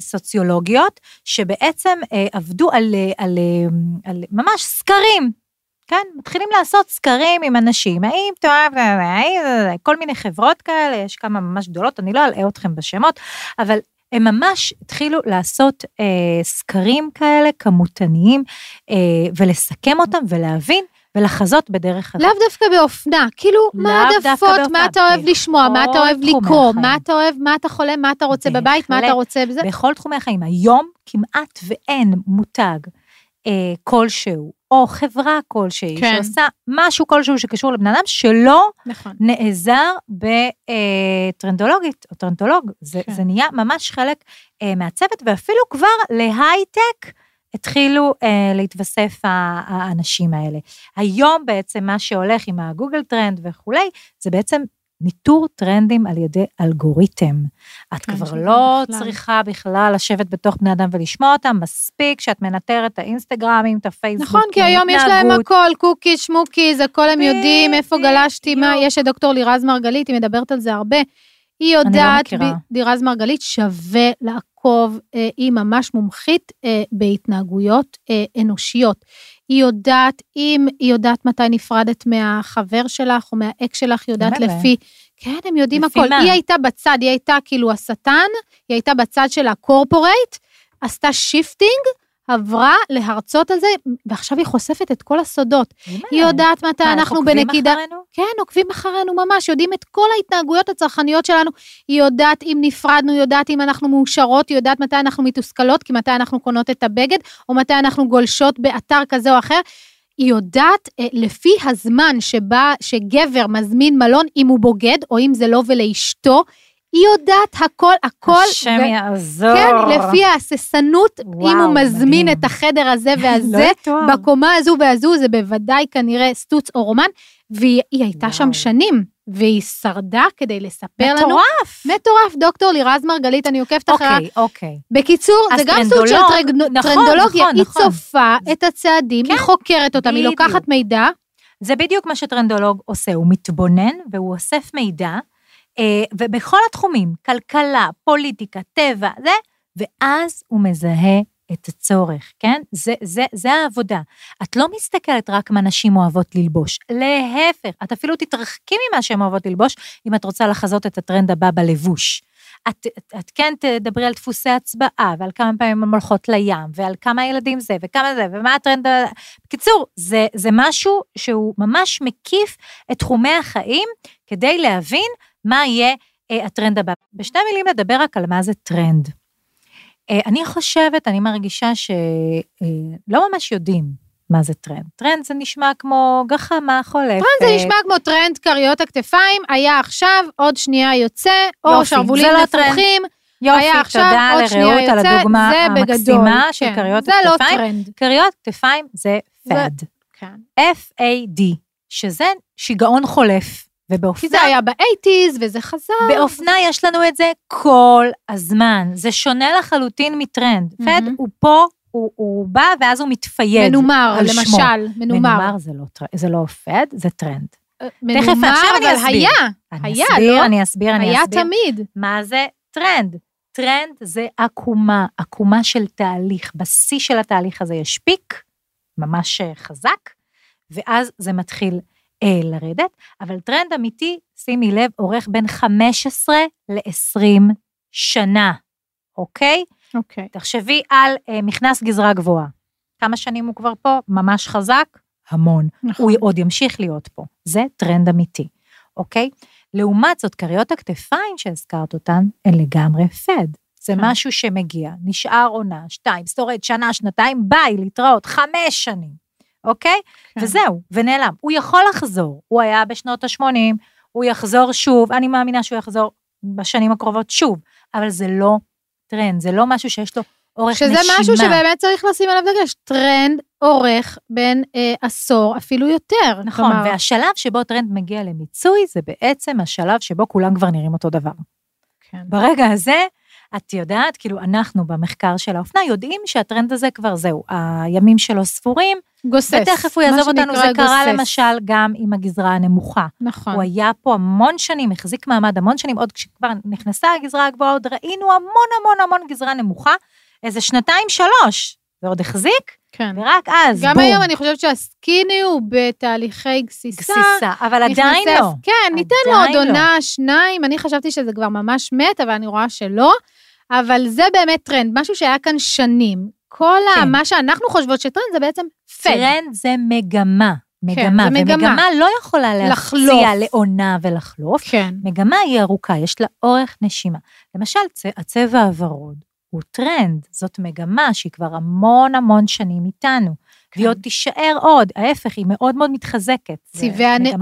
סוציולוגיות, שבעצם אה, עבדו על, אה, על, אה, על ממש סקרים. כן, מתחילים לעשות סקרים עם אנשים, האם תאהב, האם, כל מיני חברות כאלה, יש כמה ממש גדולות, אני לא אלאה אתכם בשמות, אבל הם ממש התחילו לעשות אה, סקרים כאלה, כמותניים, אה, ולסכם אותם ולהבין ולחזות בדרך הזאת. לאו דווקא באופנה, כאילו, מה העדפות, מה אתה אוהב לשמוע, מה אתה אוהב לקרוא. מה אתה אוהב, מה אתה חולם, מה אתה רוצה בבית, מה אתה. רוצה בזה. בכל תחומי החיים. היום כמעט ואין מותג אה, כלשהו, או חברה כלשהי, כן. שעושה משהו כלשהו שקשור לבן אדם, שלא נכון. נעזר בטרנדולוגית או טרנדולוג. זה, כן. זה נהיה ממש חלק אה, מהצוות, ואפילו כבר להייטק התחילו אה, להתווסף האנשים האלה. היום בעצם מה שהולך עם ה Google Trend וכולי, זה בעצם ניטור טרנדים על ידי אלגוריתם. את כן, כבר לא בכלל. צריכה בכלל לשבת בתוך בני אדם ולשמוע אותם, מספיק שאת מנטרת את האינסטגרמים, את הפייסבוק, נכון, כי היום יש להם הכל, קוקיז, שמוקיז, הכל הם יודעים, איפה. גלשתי, מה, יש את דוקטור לירז מרגלית, היא מדברת על זה הרבה. היא לא יודעת, לירז מרגלית שווה לעקוב, אה, היא ממש מומחית אה, בהתנהגויות אה, אנושיות. היא יודעת, אם היא יודעת מתי נפרדת מהחבר שלך או מהאקס שלך, היא יודעת? לפי, כן, הם יודעים לפי הכל. מה? היא הייתה בצד, היא הייתה כאילו השטן, היא הייתה בצד של ה corporate, עשתה shifting, עברה להרצות על זה, ועכשיו היא חושפת את כל הסודות. היא יודעת מתי מה, אנחנו עוקבים בנקידה... אחרינו? כן, עוקבים אחרינו ממש, יודעים את כל ההתנהגויות הצרכניות שלנו. היא יודעת אם נפרדנו, יודעת אם אנחנו מאושרות, היא יודעת מתי אנחנו מתוסכלות, כי מתי אנחנו קונות את הבגד, או מתי אנחנו גולשות באתר כזה או אחר. היא יודעת אה, לפי הזמן שבה, שגבר מזמין מלון, אם הוא בוגד, או אם זה לא ולאשתו, היא יודעת הכל, הכל. השם ו- יעזור. כן, לפי ההססנות, וואו, אם הוא מזמין מדהים. את החדר הזה לא והזה, יתואר. בקומה הזו והזו, זה בוודאי כנראה סטוץ או רומן, והיא היא הייתה שם וואו. שנים, והיא שרדה כדי לספר לנו. מטורף. מטורף, דוקטור לירז מרגלית, אני עוקבת אחריה. אוקיי, אוקיי. בקיצור, זה גם סוג של טרנד- נכון, טרנדולוגיה, נכון, היא נכון. צופה את הצעדים, היא כן, חוקרת אותם, היא בדיוק. לוקחת מידע, זה בדיוק מה שטרנדולוג עושה, הוא מתבונן והוא אוסף מידע, ובכל התחומים, כלכלה, פוליטיקה, טבע, זה, ואז הוא מזהה את הצורך, כן? זה, זה, זה העבודה. את לא מסתכלת רק מה נשים אוהבות ללבוש, להפך, את אפילו תתרחקי ממה שהן אוהבות ללבוש, אם את רוצה לחזות את הטרנד הבא בלבוש. את, את, את כן תדברי על דפוסי הצבעה, ועל כמה פעמים הן הולכות לים, ועל כמה ילדים זה, וכמה זה, ומה הטרנד... בקיצור, זה, זה משהו שהוא ממש מקיף את תחומי החיים, כדי להבין מה יהיה אה, הטרנד הבא. בשתי מילים לדבר רק על מה זה טרנד. אה, אני חושבת, אני מרגישה שלא ממש יודעים מה זה טרנד. טרנד זה נשמע כמו גחמה חולפת. טרנד זה נשמע כמו טרנד כריות הכתפיים, היה עכשיו, עוד שנייה יוצא, או יופי, שרוולים זה לא. נפוחים, יופי, היה עכשיו, תודה עוד שנייה לרעות על יוצא, הדוגמה זה בגדול, המקסימה של כן, כריות זה לא הכתפיים. טרנד. כריות כתפיים זה זה- fad. כן. F-A-D, שזה שיגעון חולף. כי ובאופנה, זה היה באייטיז, וזה חזר. באופנה יש לנו את זה כל הזמן. זה שונה לחלוטין מטרנד. fad מהמם. הוא פה, הוא, הוא בא ואז הוא מתפייד. מנומר, על שמו. למשל, מנומר. מנומר זה לא, זה לא fad, זה טרנד. מנומר, עכשיו אני אסביר. היה, אני היה, אסביר, לא? אני אסביר, אני היה אסביר. תמיד. מה זה טרנד? טרנד זה עקומה, עקומה של תהליך. בשיא של התהליך הזה יש peak, ממש אה, חזק, ואז זה מתחיל אה, לרדת, אבל טרנד אמיתי, שימי לב, אורך בין 15 ל-20 שנה, אוקיי? אוקיי. תחשבי על אה, מכנס גזרה גבוהה. כמה שנים הוא כבר פה? ממש חזק? המון. נכון. הוא עוד ימשיך להיות פה. זה טרנד אמיתי, אוקיי? לעומת זאת, כריות הכתפיים שהזכרת אותן, הן לגמרי fad. זה כן. משהו שמגיע, נשאר עונה, שתיים, שורד, שנה, שנתיים, ביי, להתראות, חמש שנים, אוקיי? כן. וזהו, ונעלם. הוא יכול לחזור, הוא היה בשנות ה-80, הוא יחזור שוב, אני מאמינה שהוא יחזור בשנים הקרובות שוב, אבל זה לא טרנד, זה לא משהו שיש לו אורך שזה נשימה. משהו שבאמת צריך לשים עליו דגש. טרנד אורך בין אה, עשור, אפילו יותר. נכון, כלומר, והשלב שבו טרנד מגיע למיצוי, זה בעצם השלב שבו כולם כבר נראים אותו דבר. כן. ברגע הזה, את יודעת, כאילו, אנחנו במחקר של האופנה יודעים שהטרנד הזה כבר זהו, הימים שלו ספורים, גוסס. ותכף הוא יעזוב אותנו, זה שנקרא קרה גוסס. למשל גם עם הגזרה הנמוכה. נכון. הוא היה פה המון שנים, החזיק מעמד המון שנים, עוד כשכבר נכנסה הגזרה הגבוהה, עוד ראינו המון המון המון גזרה נמוכה, איזה שנתיים, שלוש, ועוד החזיק, כן. ורק אז, גם בום, היום אני חושבת שהסקיני הוא בתהליכי גסיסה. גסיסה, אבל עדיין נכנסי- לא. כן, ניתן לו עדיין עוד לא. עונה, שניים, אני חשבתי שזה כבר ממש מת, אבל אני רואה שלא. אבל זה באמת טרנד, משהו שהיה כאן שנים. כל ה... כן. מה שאנחנו חושבות שטרנד זה בעצם. טרנד זה מגמה, מגמה, כן, זה מגמה. ומגמה לא יכולה. להפציע לעונה ולחלוף. כן. מגמה היא ארוכה, יש לה אורך נשימה. למשל, הצבע הוורוד הוא טרנד, זאת מגמה שהיא כבר המון המון שנים איתנו, כן. והיא עוד תישאר עוד, ההפך, היא מאוד מאוד מתחזקת. צבעי הנאון.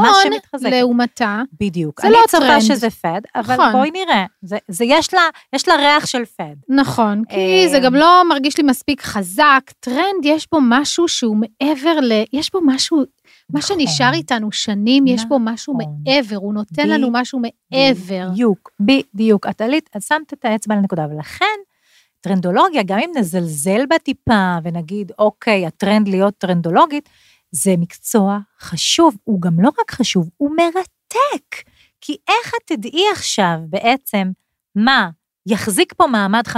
לעומתה, בדיוק. זה אני לא טרנד. שזה fad, אבל נכון. בואי נראה, זה, זה יש, לה, יש לה ריח של פד. נכון, כי אה, זה גם לא מרגיש לי מספיק חזק. טרנד, יש בו משהו שהוא מעבר ל... יש בו משהו, מה נכון. שנשאר איתנו שנים, יש בו משהו נכון. מעבר, הוא נותן לנו משהו מעבר. בדיוק, בדיוק. את עלית, את שמת את האצבע לנקודה, ולכן טרנדולוגיה, גם אם נזלזל בה טיפה ונגיד, אוקיי, הטרנד להיות טרנדולוגית, זה מקצוע חשוב. הוא גם לא רק חשוב, הוא מרתק. כי איך את תדעי עכשיו בעצם מה יחזיק פה מעמד 15-20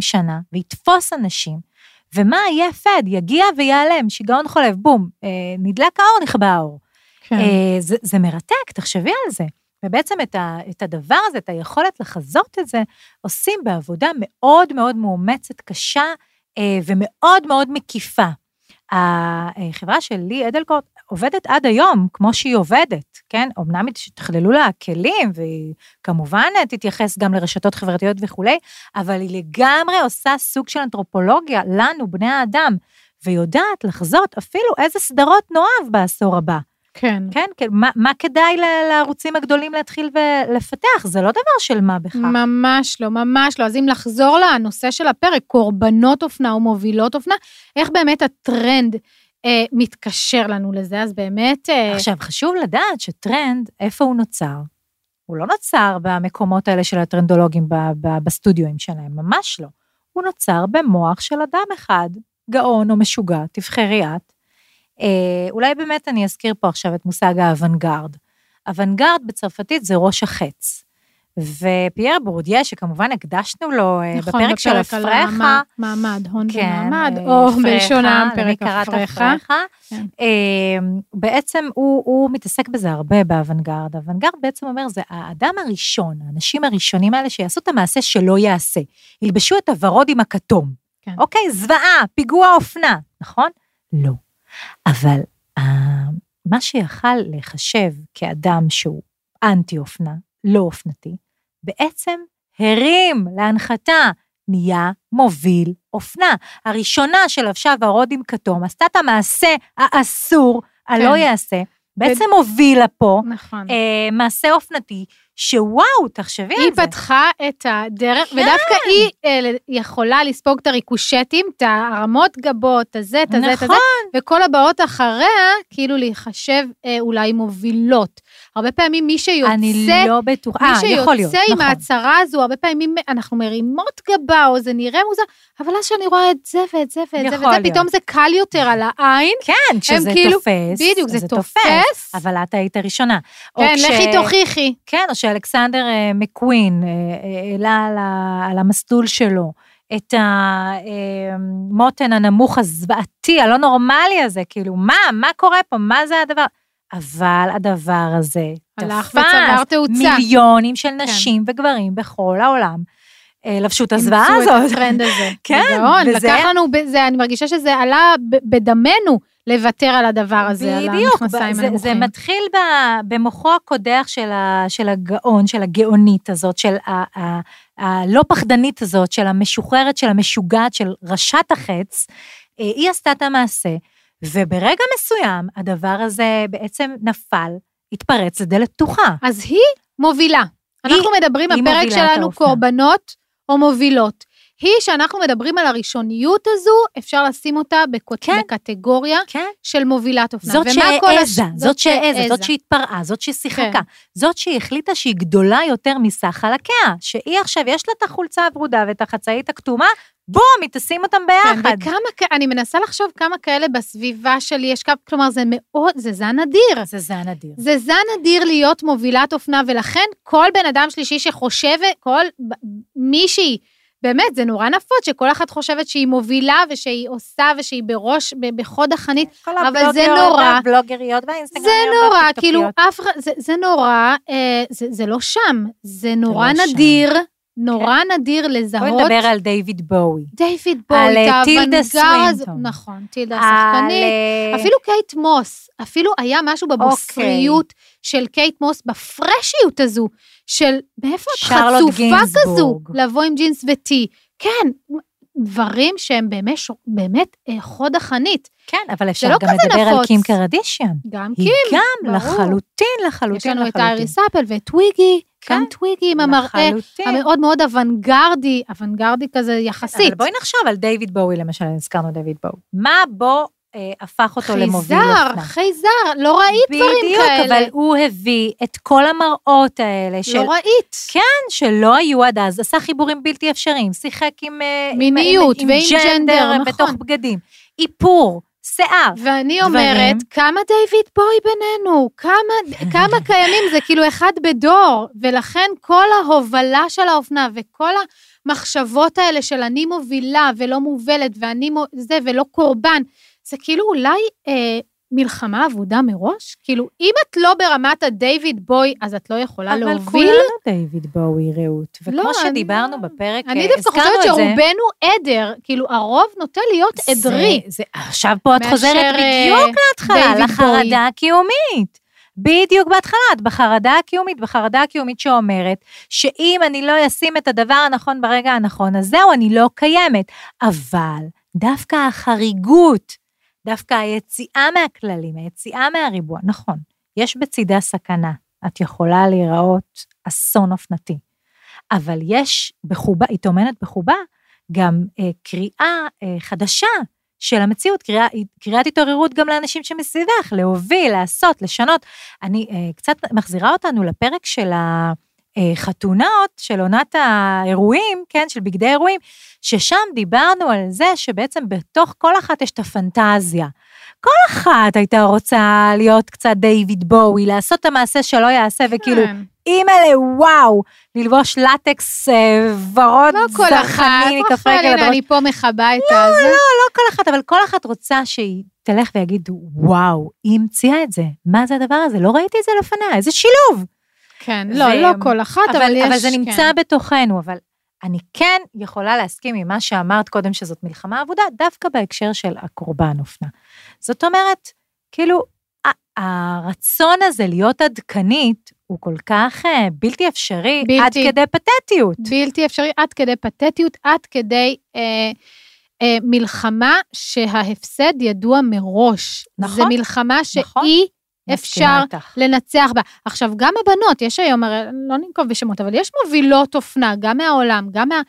שנה ויתפוס אנשים, ומה יהיה פד, יגיע ויעלם, שיגעון חולף, בום, אה, נדלק האור, נכבה האור. כן. אה, זה, זה מרתק, תחשבי על זה. ובעצם את, ה, את הדבר הזה, את היכולת לחזות את זה, עושים בעבודה מאוד מאוד מאומצת, קשה אה, ומאוד מאוד מקיפה. החברה של לי אדלקוט עובדת עד היום כמו שהיא עובדת, כן? אמנם תכללו לה כלים, והיא כמובן תתייחס גם לרשתות חברתיות וכולי, אבל היא לגמרי עושה סוג של אנתרופולוגיה לנו, בני האדם, ויודעת לחזות אפילו איזה סדרות נאהב בעשור הבא. כן. כן, כן, מה, מה כדאי לערוצים הגדולים להתחיל ולפתח? זה לא דבר של מה בכך. ממש לא, ממש לא. אז אם לחזור לנושא של הפרק, קורבנות אופנה או מובילות אופנה, איך באמת הטרנד אה, מתקשר לנו לזה, אז באמת... אה, עכשיו, חשוב לדעת שטרנד, איפה הוא נוצר? הוא לא נוצר במקומות האלה של הטרנדולוגים ב- ב- בסטודיואים שלהם, ממש לא. הוא נוצר במוח של אדם אחד, גאון או משוגע, תבחרי את. אה, אולי באמת אני אזכיר פה עכשיו את מושג האוונגרד. אוונגרד בצרפתית זה ראש החץ. ופייר בורדיה, שכמובן הקדשנו לו אה, נכון, בפרק של על הפרחה, המע- מעמד, הון כן, ומעמד, או בלשון העם, פרק הפרחה. כן. אה, בעצם הוא, הוא מתעסק בזה הרבה באוונגרד. אוונגרד בעצם אומר, זה האדם הראשון, האנשים הראשונים האלה שיעשו את המעשה שלא יעשה. ילבשו את הוורוד עם הכתום. כן. אוקיי, זוועה, פיגוע אופנה, נכון? לא. אבל אה, מה שיכל להיחשב כאדם שהוא אנטי אופנה, לא אופנתי, בעצם הרים להנחתה, נהיה מוביל אופנה. הראשונה שלבשה ורוד עם כתום, עשתה את המעשה האסור, הלא כן. יעשה, בעצם הובילה פה נכון. אה, מעשה אופנתי, שוואו, תחשבי היא על זה. פתחה את הדרך, כן. ודווקא היא אה, יכולה לספוג את הריקושטים, את הרמות גבות, את הזה, את הזה, את הזה, נכון. וכל הבאות אחריה, כאילו להיחשב אה, אולי מובילות. הרבה פעמים מי שיוצא, אני לא בטוחה, מי אה, יכול להיות, שיוצא עם נכון. ההצהרה הזו, הרבה פעמים אנחנו מרימות גבה, או זה נראה מוזר, אבל אז שאני רואה את זה ואת זה ואת זה ואת זה, להיות. פתאום זה קל יותר על העין. כן, כשזה כאילו- תופס, בדיוק, אז זה תופס. אבל את היית הראשונה. כן, כש- לכי תוכיחי. כן, או שאלכסנדר אה, מקווין אה, אה, העלה על, המסלול שלו את המותן הנמוך הזוועתי, הלא נורמלי הזה, כאילו, מה, מה קורה פה, מה זה הדבר? אבל הדבר הזה תפס. מיליונים של נשים וגברים בכל העולם. לבשו את הזוועה אימצו הזאת. את הטרנד הזה. כן, בגאון, וזה- לקח לנו, זה, אני מרגישה שזה עלה בדמנו לוותר על הדבר הזה, על בדיוק, המכנסיים זה, זה הנמוכים. מתחיל ב, במוחו הקודח של, ה, של הגאון, של הגאונית הזאת, של ה, ה, הלא פחדנית הזאת, של המשוחררת, של המשוגעת, של ראשת החץ. אה, היא עשתה את המעשה, וברגע מסוים הדבר הזה בעצם נפל, התפרץ לדלת פתוחה. אז היא מובילה. אנחנו מדברים, היא הפרק שלנו. קורבנות או מובילות. היא שאנחנו מדברים על הראשוניות הזו, אפשר לשים אותה בקוט... כן. בקטגוריה כן. של מובילת אופנה. זאת כל הש- שהעזה, זאת שהעזה, זאת שהתפרעה, זאת ששיחקה, כן. זאת שהחליטה שהיא גדולה יותר מסך חלקיה, שהיא עכשיו, יש לה את החולצה הוורודה ואת החצאית הכתומה, בום, היא תשים אותם כן, ביחד. וכמה, כ- אני מנסה לחשוב כמה כאלה בסביבה שלי יש, כלומר, זה מאוד, זה זן אדיר. זה זן אדיר. זה זן אדיר להיות מובילת אופנה, ולכן כל בן אדם שלישי שחושב, כל מישהי, באמת, זה נורא נפוץ, שכל אחת חושבת שהיא מובילה ושהיא עושה ושהיא בראש, ב- בחוד החנית. כל אבל זה הבלוגריות נורא. והבלוגריות והאינסטגרמיות זה נורא. כאילו, אף אחד, זה, זה נורא, אה, זה, זה לא שם, זה נורא לא שם. נדיר, נורא נדיר לזהות. בואי נדבר על דיוויד בואי. דיוויד על, בוי, אה, טילדה סווינטון. נכון, טילדה על, השחקנית. אה, אפילו קייט מוס, אפילו היה משהו אוקיי. בבוסריות של קייט מוס, בפרשיות הזו, של מאיפה את חצופה כזו. לבוא עם ג'ינס וטי. כן, דברים שהם באמת, באמת אה, חוד החנית. כן, אבל אפשר לא גם לדבר על נפוץ. קים קרדישיאן. גם היא קים, גם ברור. לחלוטין, יש לחלוטין, לנו את לחלוטין. אייריס אפל ואת טוויגי, כן, גם טוויגי עם המראה לחלוטין. המאוד מאוד אוונגרדי, אוונגרדי כזה יחסית. אבל בואי נחשוב על דיוויד בואי, למשל, הזכרנו דיוויד בואי. מה בו הפך אותו למוביל חייזר, אופנה? חייזר, לא ראית דברים בדיוק, כאלה. אבל הוא הביא את כל המראות האלה של... לא ראית. כן, שלא היו עד אז, עשה חיבורים בלתי אפשריים, שיחק עם... אה, עם- מיניות עם, ועם ג'נדר, נכון. בתוך בגדים. איפור, שיער. ואני דברים. אומרת, כמה דיוויד בוי בינינו? כמה, כמה קיימים? זה כאילו אחד בדור. ולכן כל ההובלה של האופנה וכל המחשבות האלה של אני מובילה ולא מובלת ואני זה ולא קורבן, זה כאילו אולי אה, מלחמה אבודה מראש? כאילו, אם את לא ברמת הדיוויד בוי, אז את לא יכולה אבל להוביל? כולנו דיוויד בואי, רעות. וכמו לא, אני- שדיברנו בפרק, אני אה, דווקא חושבת זה. שרובנו עדר, כאילו הרוב נוטה להיות עדרי. זה, זה, עכשיו פה את חוזרת אה, בדיוק להתחלה, לחרדה בוי. הקיומית. בדיוק בהתחלה, את בחרדה הקיומית, בחרדה הקיומית שאומרת שאם אני לא אשים את הדבר הנכון ברגע הנכון, אז זהו, אני לא קיימת. אבל דווקא החריגות דווקא היציאה מהכללים, היציאה מהריבוע, נכון, יש בצידה סכנה, את יכולה להיראות אסון אופנתי, אבל יש בחובה, היא טומנת בחובה גם אה, קריאה אה, חדשה של המציאות, קריאה, קריאת התעוררות גם לאנשים שמסביבך, להוביל, לעשות, לשנות. אני אה, קצת מחזירה אותנו לפרק של החתונות, של עונת האירועים, כן, של בגדי אירועים, ששם דיברנו על זה שבעצם בתוך כל אחת יש את הפנטזיה. כל אחת הייתה רוצה להיות קצת דיוויד בואי, לעשות את המעשה שלא יעשה, וכאילו, כן. אימא'לה, וואו, ללבוש לטקס אה, ורוד לא כל אחת, לא אני פה מכבה את לא, הזה. לא, לא, לא כל אחת, אבל כל אחת רוצה שהיא תלך ויגיד, וואו, היא המציאה את זה, מה זה הדבר הזה? לא ראיתי את זה לפניה, איזה שילוב. כן, לא, לא כל אחת, אבל, אבל יש... אבל זה נמצא כן. בתוכנו, אבל אני כן יכולה להסכים עם מה שאמרת קודם, שזאת מלחמה אבודה, דווקא בהקשר של הקורבן אופנה. זאת אומרת, כאילו, הרצון הזה להיות עדכנית הוא כל כך אה, בלתי אפשרי בלתי, עד כדי פתטיות. בלתי אפשרי עד כדי פתטיות, עד כדי אה, אה, מלחמה שההפסד ידוע מראש. נכון. זו מלחמה נכון. שהיא אפשר לנצח בה. עכשיו, גם הבנות, יש היום, הרי לא ננקוב בשמות, אבל יש מובילות אופנה, גם מהעולם, גם מה...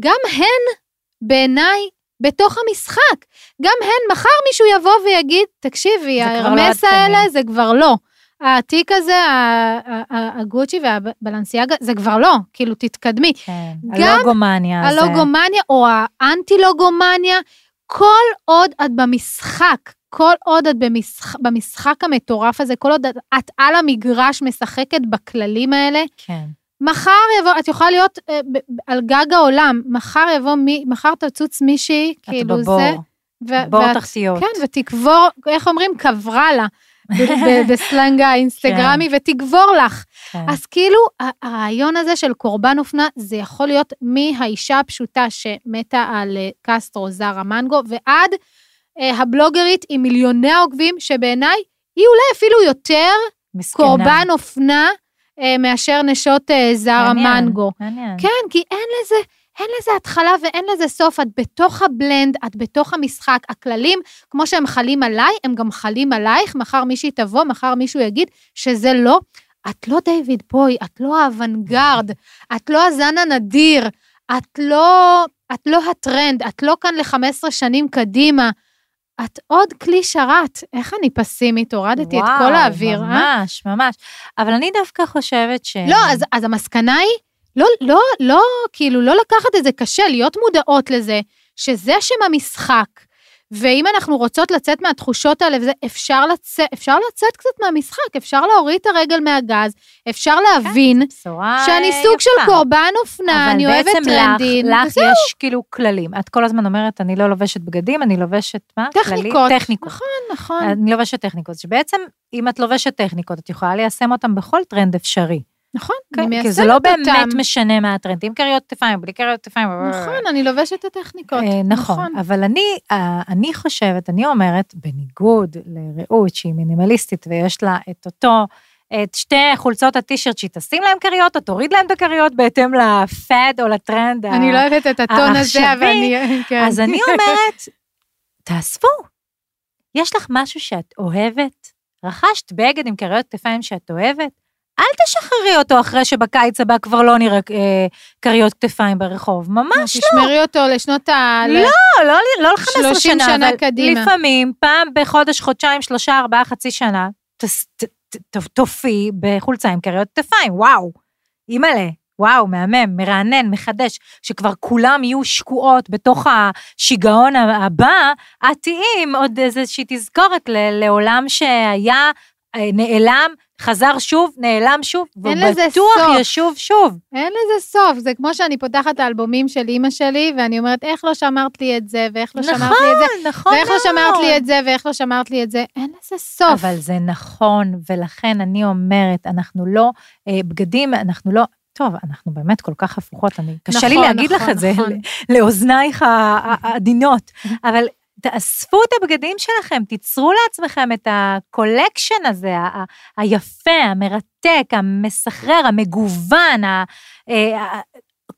גם הן, בעיניי, בתוך המשחק. גם הן, מחר מישהו יבוא ויגיד, תקשיבי, לא הרמס לא האלה זה כבר לא. התיק הזה, הגוצ'י והבלנסיאגה, זה כבר לא, כאילו, תתקדמי. כן, הלוגומניה. הלוגומניה או האנטי-לוגומניה, כל עוד את במשחק, כל עוד את במשחק, במשחק המטורף הזה, כל עוד את על המגרש משחקת בכללים האלה, כן. מחר יבוא, את יכולה להיות אה, על גג העולם, מחר יבוא, מי, מחר תצוץ מישהי, כאילו בבור. זה. ו- בור תחתיות. כן, ותקבור, איך אומרים? קברה לה. בסלנג האינסטגרמי, כן. ותגבור לך. כן. אז כאילו, הרעיון הזה של קורבן אופנה, זה יכול להיות מהאישה הפשוטה שמתה על אה, קסטרו זרה מנגו, ועד הבלוגרית עם מיליוני העוקבים, שבעיניי היא אולי אפילו יותר מסכנה. קורבן אופנה אה, מאשר נשות אה, זרה מנגו. מעניין. כן, כי אין לזה... אין לזה התחלה ואין לזה סוף, את בתוך הבלנד, את בתוך המשחק. הכללים, כמו שהם חלים עליי, הם גם חלים עלייך, מחר מישהי תבוא, מחר מישהו יגיד שזה לא. את לא דיוויד בוי, את לא האוונגרד, את לא הזן הנדיר, את לא, את לא הטרנד, את לא כאן ל-15 שנים קדימה. את עוד כלי שרת. איך אני פסימית? הורדתי וואו, את כל האוויר, ממש, אה? ממש, ממש. אבל אני דווקא חושבת ש... לא, אז, אז המסקנה היא, לא, לא, לא, כאילו, לא לקחת את זה קשה, להיות מודעות לזה, שזה שם המשחק. ואם אנחנו רוצות לצאת מהתחושות האלה, וזה, אפשר, לצאת, אפשר לצאת קצת מהמשחק, אפשר להוריד את הרגל מהגז, אפשר להבין כן, שאני יפה. סוג של קורבן אופנה, אני אוהבת טרנדים. אבל בעצם לך, לך יש כאילו כללים. את כל הזמן אומרת, אני לא לובשת בגדים, אני לובשת, מה? טכניקות. כללי? טכניקות. נכון, נכון. אני לובשת טכניקות, שבעצם, אם את לובשת טכניקות, את יכולה ליישם אותן בכל טרנד אפשרי. נכון, כן. כי זה לא באמת אותם. משנה מה הטרנד, עם כריות כתפיים, בלי כריות כתפיים. נכון, אני לובשת את הטכניקות. אה, נכון, נכון, אבל אני, אה, אני חושבת, אני אומרת, בניגוד לרעות שהיא מינימליסטית ויש לה את אותו, את שתי חולצות הטישרט שהיא תשים להם כריות, או תוריד להם את הכריות בהתאם ל fad או לטרנד העכשווי. אני לא אוהבת את הטון הזה, אבל אני... כן. אז אני אומרת, תאספו. יש לך משהו שאת אוהבת? רכשת בגד עם כריות כתפיים שאת אוהבת? אל תשחררי אותו אחרי שבקיץ הבא כבר לא נראה אה, כריות כתפיים ברחוב, ממש לא. תשמרי אותו לשנות ה... לא, לא, לא ל-15 שנה, 30 שנה אבל קדימה. לפעמים, פעם בחודש, חודשיים, שלושה, ארבעה, חצי שנה, תופיעי בחולצה עם כריות כתפיים, וואו, אימא'לה. וואו, מהמם, מרענן, מחדש, שכבר כולם יהיו שקועות בתוך השיגעון הבא, את תהיי עם עוד איזושהי תזכורת לעולם שהיה אה, נעלם, חזר שוב, נעלם שוב, ובטוח ישוב שוב. אין לזה סוף, זה כמו שאני פותחת את האלבומים של אימא שלי, ואני אומרת, איך לא שמרת לי את זה, ואיך לא נכון, שמרת לי את זה, נכון, ואיך לא שמרת לי את זה, ואיך לא שמרת לי את זה, אין לזה סוף. אבל זה נכון, ולכן אני אומרת, אנחנו לא, אה, בגדים, אנחנו לא, טוב, אנחנו באמת כל כך הפוכות, אני, קשה נכון, לי להגיד נכון, לך את זה נכון. לאוזנייך העדינות, אבל תאספו את הבגדים שלכם, תיצרו לעצמכם את ה collection הזה, ה- היפה, המרתק, המסחרר, המגוון, ה- אה,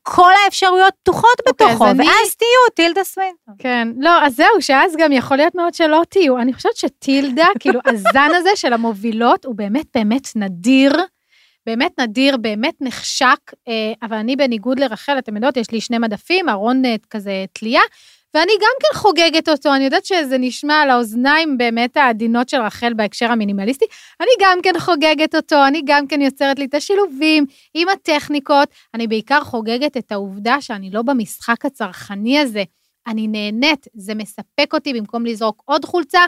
כל האפשרויות פתוחות אוקיי, אז בתוכו, אני- ואז תהיו טילדה סווינטון. כן, לא, אז זהו, שאז גם יכול להיות מאוד שלא תהיו. אני חושבת שטילדה, כאילו, הזן הזה של המובילות הוא באמת באמת נדיר, באמת נדיר, באמת נחשק, אה, אבל אני בניגוד לרחל, אתם יודעות, יש לי שני מדפים, ארון אה, כזה תלייה, ואני גם כן חוגגת אותו, אני יודעת שזה נשמע על האוזניים באמת העדינות של רחל בהקשר המינימליסטי, אני גם כן חוגגת אותו, אני גם כן יוצרת לי את השילובים עם הטכניקות, אני בעיקר חוגגת את העובדה שאני לא במשחק הצרכני הזה. אני נהנית, זה מספק אותי במקום לזרוק עוד חולצה,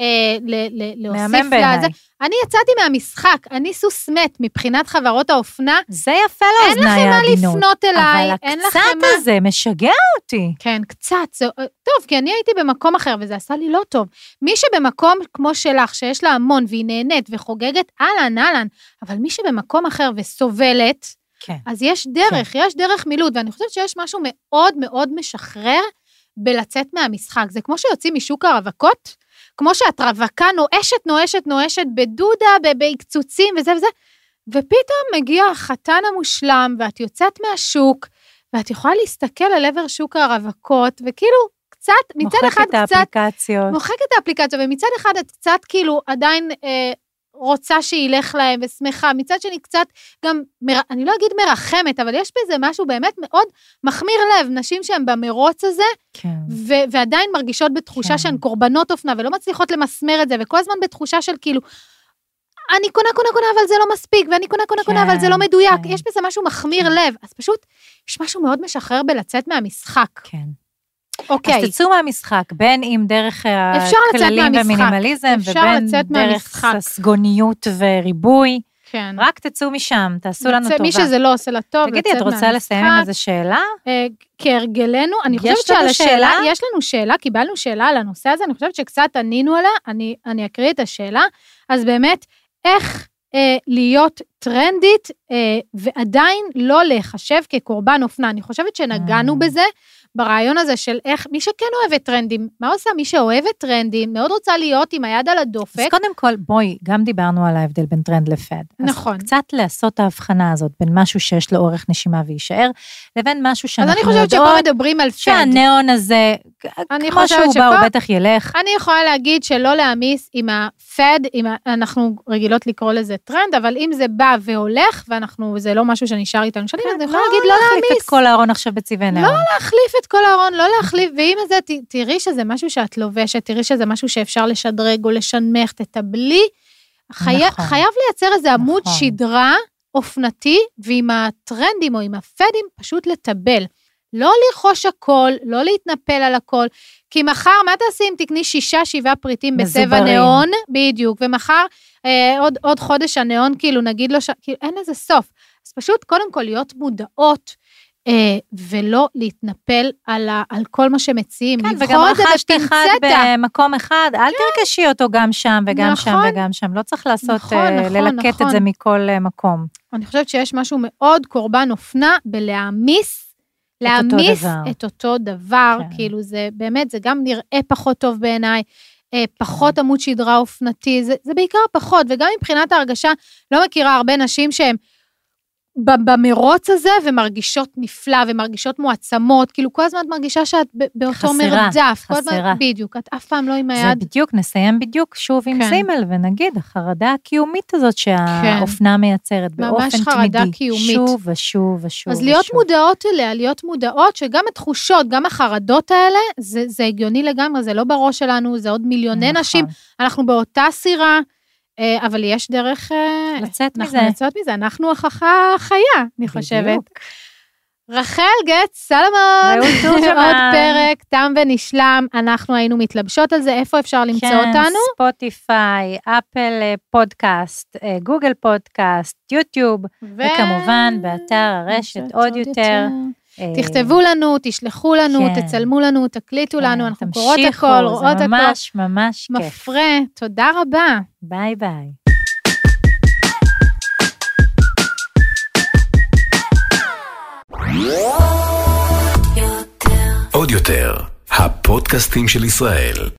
אה, ל- ל- להוסיף. לזה. אני יצאתי מהמשחק, אני סוס מת מבחינת חברות האופנה, זה יפה אין לכם מה העדינות. לפנות אליי, אבל אין הקצת לכם מה... הזה משגע אותי. כן, קצת, זה... טוב, כי אני הייתי במקום אחר וזה עשה לי לא טוב. מי שבמקום כמו שלך, שיש לה המון והיא נהנית וחוגגת, אהלן, אהלן, אבל מי שבמקום אחר וסובלת, כן. אז יש דרך, כן. יש דרך מילוט, ואני חושבת שיש משהו מאוד מאוד משחרר בלצאת מהמשחק. זה כמו שיוצאים משוק הרווקות, כמו שאת רווקה נואשת, נואשת, נואשת בדודה, ב- בהקצוצים וזה וזה, ופתאום מגיע החתן המושלם, ואת יוצאת מהשוק, ואת יכולה להסתכל על עבר שוק הרווקות, וכאילו, קצת, מצד אחד מוחק את קצת האפליקציות. מוחק את האפליקציה, ומצד אחד את קצת כאילו עדיין אה, רוצה שילך להם ושמחה, מצד שני קצת גם, מר, אני לא אגיד מרחמת, אבל יש בזה משהו באמת מאוד מחמיר לב, נשים שהן במרוץ הזה, כן. ו- ועדיין מרגישות בתחושה כן. שהן קורבנות אופנה ולא מצליחות למסמר את זה, וכל הזמן בתחושה של כאילו, אני קונה, קונה, קונה, אבל זה לא מספיק, ואני קונה, קונה, קונה, אבל זה לא כן, מדויק. כן. יש בזה משהו מחמיר כן. לב, אז פשוט, יש משהו מאוד משחרר בלצאת מהמשחק. כן. אוקיי. אז תצאו מהמשחק, בין אם דרך הכללים אפשר ובין דרך. ססגוניות וריבוי. כן. רק תצאו משם, תעשו לנו טובה. מי שזה לא עושה לה טוב, תגידי, את רוצה. לסיים עם איזה שאלה? אה, כהרגלנו, אני חושבת שעל השאלה, שאלה? יש לנו שאלה, קיבלנו שאלה על הנושא הזה, אני חושבת שקצת ענינו עליה, אני אקריא את השאלה. אז באמת, איך אה, להיות טרנדית אה, ועדיין לא להיחשב כקורבן אופנה? אני חושבת שנגענו Mm. בזה. ברעיון הזה של איך, מי שכן אוהבת טרנדים, מה עושה מי שאוהבת טרנדים, מאוד רוצה להיות עם היד על הדופק. אז קודם כל, בואי, גם דיברנו על ההבדל בין טרנד ל fad. נכון. אז קצת לעשות את ההבחנה הזאת בין משהו שיש לו אורך נשימה ויישאר, לבין משהו אז שאנחנו אני חושבת שפה יודעות מדברים על fad. שהניאון הזה, כמו שהוא בא, הוא שפה- בטח ילך. אני יכולה להגיד שלא להעמיס עם ה fad, עם ה... אנחנו רגילות לקרוא לזה טרנד, אבל אם זה בא והולך, ואנחנו, זה לא משהו שנשאר איתנו שנים, אז אני יכולה להגיד לא להחליף את כל הארון עכשיו בצבעי ניאון. להחליף את כל הארון, לא להחליף, ואם זה, תראי שזה משהו שאת לובשת, תראי שזה משהו שאפשר לשדרג או לשנמך, תטבלי. נכון. חייב לייצר איזה עמוד נכון. שדרה אופנתי, ועם הטרנדים או עם הפדים, פשוט לטבל. לא לרכוש הכל, לא להתנפל על הכל, כי מחר, מה תעשי אם תקני שישה, שבעה פריטים בצבע. ניאון, בדיוק, ומחר, אה, עוד, עוד חודש הניאון, כאילו, נגיד לו, ש... כאילו, אין לזה סוף. אז פשוט, קודם כל, להיות מודעות, אה, ולא להתנפל על, ה, על כל מה שמציעים. כן, וגם רכשת אחד. במקום אחד, אל תרכשי אותו גם שם וגם שם נכון. וגם שם. לא צריך לעשות, נכון, אה, נכון, ללקט נכון. את זה מכל אה, מקום. אני חושבת שיש משהו מאוד קורבן אופנה בלהעמיס, את אותו להעמיס דבר. את אותו דבר, כן. כאילו זה באמת, זה גם נראה פחות טוב בעיניי, פחות עמוד שדרה אופנתי, זה, זה בעיקר פחות, וגם מבחינת ההרגשה, לא מכירה הרבה נשים שהן במרוץ הזה ומרגישות נפלא ומרגישות מועצמות, כאילו כל הזמן את מרגישה שאת באותו חסרה, מרדף. חסרה. הזמן, בדיוק, את אף פעם לא עם זה היד. בדיוק, נסיים בדיוק שוב עם כן. זימל, ונגיד, החרדה הקיומית הזאת שהאופנה מייצרת ממש באופן תמידי. חרדה קיומית. שוב ושוב ושוב אז להיות ושוב. מודעות אליה, להיות מודעות שגם התחושות, גם החרדות האלה, זה, זה הגיוני לגמרי, זה לא בראש שלנו, זה עוד מיליוני נכון. נשים, אנחנו באותה סירה, אבל יש דרך... אה, לצאת אנחנו מזה. יוצאות מזה, אנחנו ההוכחה החיה, אני חושבת. בדיוק. רחל רעות תורג'מן. עוד פרק, תם ונשלם, אנחנו היינו מתלבשות על זה, איפה אפשר למצוא כן, אותנו? ספוטיפיי, אפל אה, פודקאסט, אה, גוגל פודקאסט, יוטיוב, ו- וכמובן באתר הרשת עוד יותר. אה, תכתבו לנו, תשלחו לנו, כן. תצלמו לנו, תקליטו כן, לנו, אנחנו תמשיכו, קוראות הכל, רואות זה הכל. ממש ממש כיף. מפרה, תודה רבה. ביי ביי. עוד יותר, הפודקאסטים של ישראל.